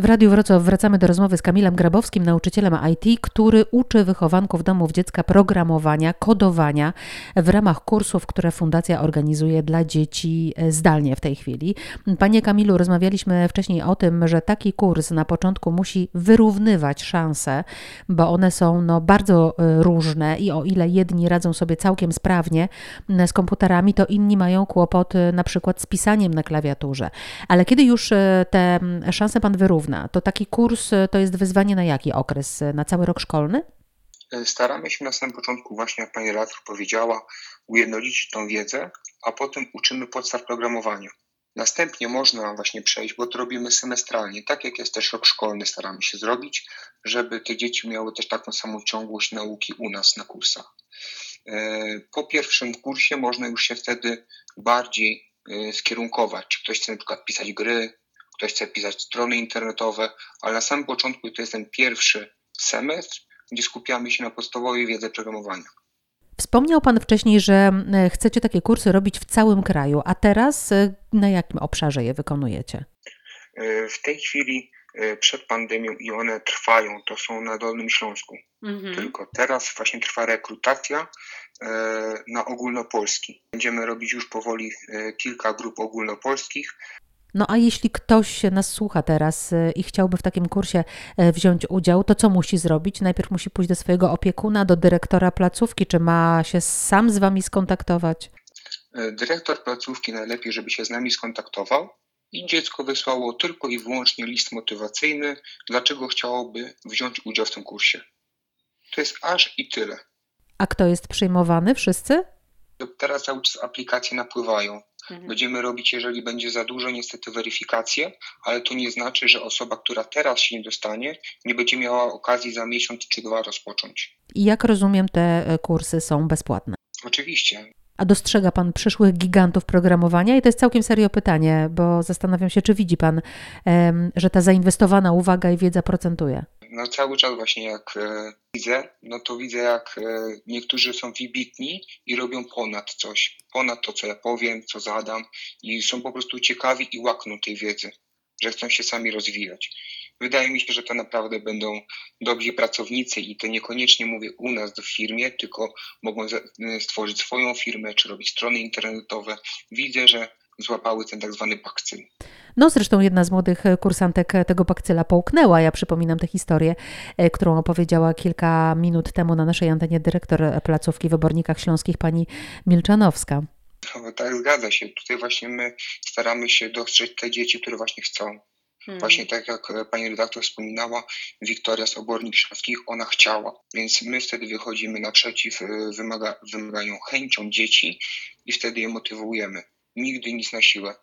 W Radiu Wrocław wracamy do rozmowy z Kamilem Grabowskim, nauczycielem IT, który uczy wychowanków domów dziecka programowania, kodowania w ramach kursów, które Fundacja organizuje dla dzieci e, zdalnie w tej chwili. Panie Kamilu, rozmawialiśmy wcześniej o tym, że taki kurs na początku musi wyrównywać szanse, bo one są no, bardzo e, różne i o ile jedni radzą sobie całkiem sprawnie z komputerami, to inni mają kłopot e, na przykład z pisaniem na klawiaturze. Ale kiedy już te szanse Pan wyrówna, to taki kurs e, to jest wyzwanie na jaki okres? E, na cały rok szkolny? E, staramy się na samym początku, właśnie jak pani redaktor powiedziała, ujednolicić tą wiedzę, a potem uczymy podstaw programowania. Następnie można właśnie przejść, bo to robimy semestralnie, tak jak jest też rok szkolny, staramy się zrobić, żeby te dzieci miały też taką samą ciągłość nauki u nas na kursach. Po pierwszym kursie można już się wtedy bardziej skierunkować, czy ktoś chce na przykład pisać gry, ktoś chce pisać strony internetowe, ale na samym początku to jest ten pierwszy semestr, gdzie skupiamy się na podstawowej wiedzy programowania. Wspomniał Pan wcześniej, że e, chcecie takie kursy robić w całym kraju, a teraz e, na jakim obszarze je wykonujecie? E, w tej chwili przed pandemią i one trwają, to są na Dolnym Śląsku. Mhm. Tylko teraz właśnie trwa rekrutacja na ogólnopolski. Będziemy robić już powoli kilka grup ogólnopolskich. No a jeśli ktoś nas słucha teraz y, i chciałby w takim kursie e, wziąć udział, to co musi zrobić? Najpierw musi pójść do swojego opiekuna, do dyrektora placówki, czy ma się sam z Wami skontaktować? E, dyrektor placówki najlepiej, żeby się z nami skontaktował i dziecko wysłało tylko i wyłącznie list motywacyjny, dlaczego chciałoby wziąć udział w tym kursie. To jest aż i tyle. A kto jest przyjmowany? Wszyscy? Teraz cały czas aplikacje napływają. Mhm. Będziemy robić, jeżeli będzie za dużo, niestety weryfikację, ale to nie znaczy, że osoba, która teraz się nie dostanie, nie będzie miała okazji za miesiąc czy dwa rozpocząć. I jak rozumiem, te e, kursy są bezpłatne? Oczywiście. A dostrzega Pan przyszłych gigantów programowania? I to jest całkiem serio pytanie, bo zastanawiam się, czy widzi Pan, że ta zainwestowana uwaga i wiedza procentuje? No cały czas właśnie jak e, widzę, no to widzę jak e, niektórzy są wybitni i robią ponad coś, ponad to, co ja powiem, co zadam i są po prostu ciekawi i łakną tej wiedzy, że chcą się sami rozwijać. Wydaje mi się, że to naprawdę będą dobrzy pracownicy i to niekoniecznie mówię u nas w firmie, tylko mogą e, stworzyć swoją firmę czy robić strony internetowe. Widzę, że złapały ten tak zwany bakcyl. No zresztą jedna z młodych kursantek tego bakcyla połknęła. Ja przypominam tę historię, e, którą opowiedziała kilka minut temu na naszej antenie dyrektor placówki w Obornikach Śląskich, pani Milczanowska. No, tak, zgadza się. Tutaj właśnie my staramy się dostrzec te dzieci, które właśnie chcą. Hmm. Właśnie tak jak pani redaktor wspominała, Wiktoria z Obornik Śląskich, ona chciała. Więc my wtedy wychodzimy naprzeciw e, wymaga, wymaganiom, chęcią dzieci i wtedy je motywujemy. Nigdy nic na siłę.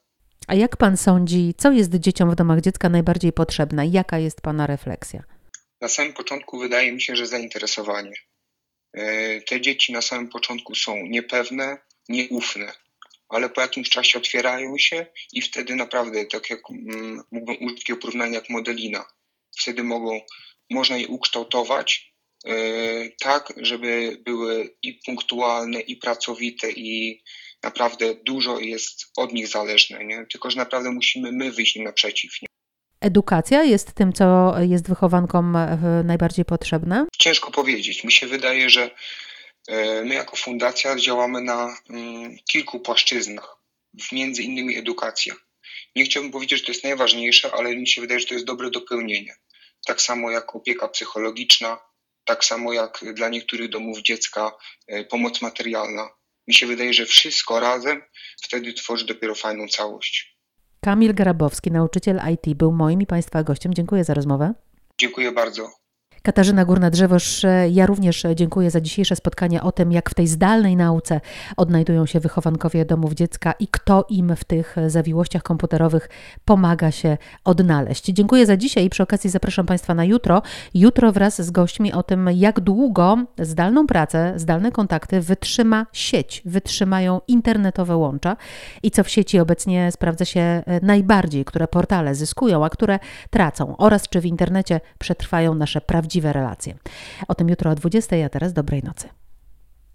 A jak pan sądzi, co jest dzieciom w domach dziecka najbardziej potrzebne? Jaka jest pana refleksja? Na samym początku wydaje mi się, że zainteresowanie. E, te dzieci na samym początku są niepewne, nieufne, ale po jakimś czasie otwierają się i wtedy naprawdę, tak jak mm, mógłbym użyć takiego porównania jak modelina, wtedy mogą, można je ukształtować e, tak, żeby były i punktualne, i pracowite, i naprawdę dużo jest od nich zależne, nie? tylko że naprawdę musimy my wyjść im naprzeciw. Nie? Edukacja jest tym, co jest wychowankom e, najbardziej potrzebne? Ciężko powiedzieć. Mi się wydaje, że e, my jako fundacja działamy na mm, kilku płaszczyznach, między innymi edukacja. Nie chciałbym powiedzieć, że to jest najważniejsze, ale mi się wydaje, że to jest dobre dopełnienie. Tak samo jak opieka psychologiczna, tak samo jak dla niektórych domów dziecka e, pomoc materialna mi się wydaje, że wszystko razem wtedy tworzy dopiero fajną całość. Kamil Garabowski, nauczyciel IT, był moim i Państwa gościem. Dziękuję za rozmowę. Dziękuję bardzo. Katarzyna Górna-Drzewosz, ja również dziękuję za dzisiejsze spotkanie o tym, jak w tej zdalnej nauce odnajdują się wychowankowie domów dziecka i kto im w tych zawiłościach komputerowych pomaga się odnaleźć. Dziękuję za dzisiaj i przy okazji zapraszam Państwa na jutro. Jutro wraz z gośćmi o tym, jak długo zdalną pracę, zdalne kontakty wytrzyma sieć, wytrzymają internetowe łącza i co w sieci obecnie sprawdza się najbardziej, które portale zyskują, a które tracą oraz czy w internecie przetrwają nasze prawdziwe prawdziwe relacje. O tym jutro o 20, a teraz dobrej nocy.